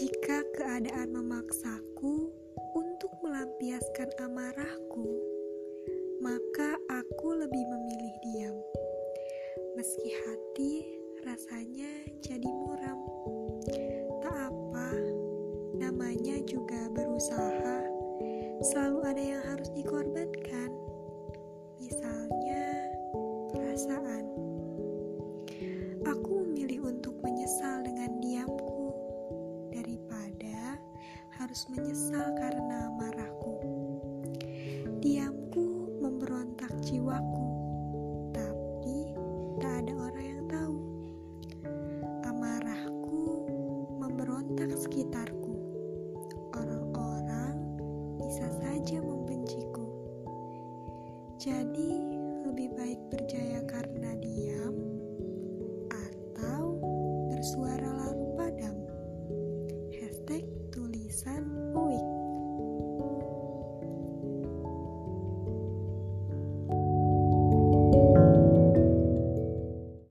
Jika keadaan memaksaku untuk melampiaskan amarahku, maka aku lebih memilih diam. Meski hati rasanya jadi muram. Tak apa, namanya juga berusaha. Selalu ada yang harus dikorbankan. Misalnya perasaan harus menyesal karena marahku. Diamku memberontak jiwaku, tapi tak ada orang yang tahu. Amarahku memberontak sekitarku. Orang-orang bisa saja membenciku. Jadi, lebih baik berjaya pesan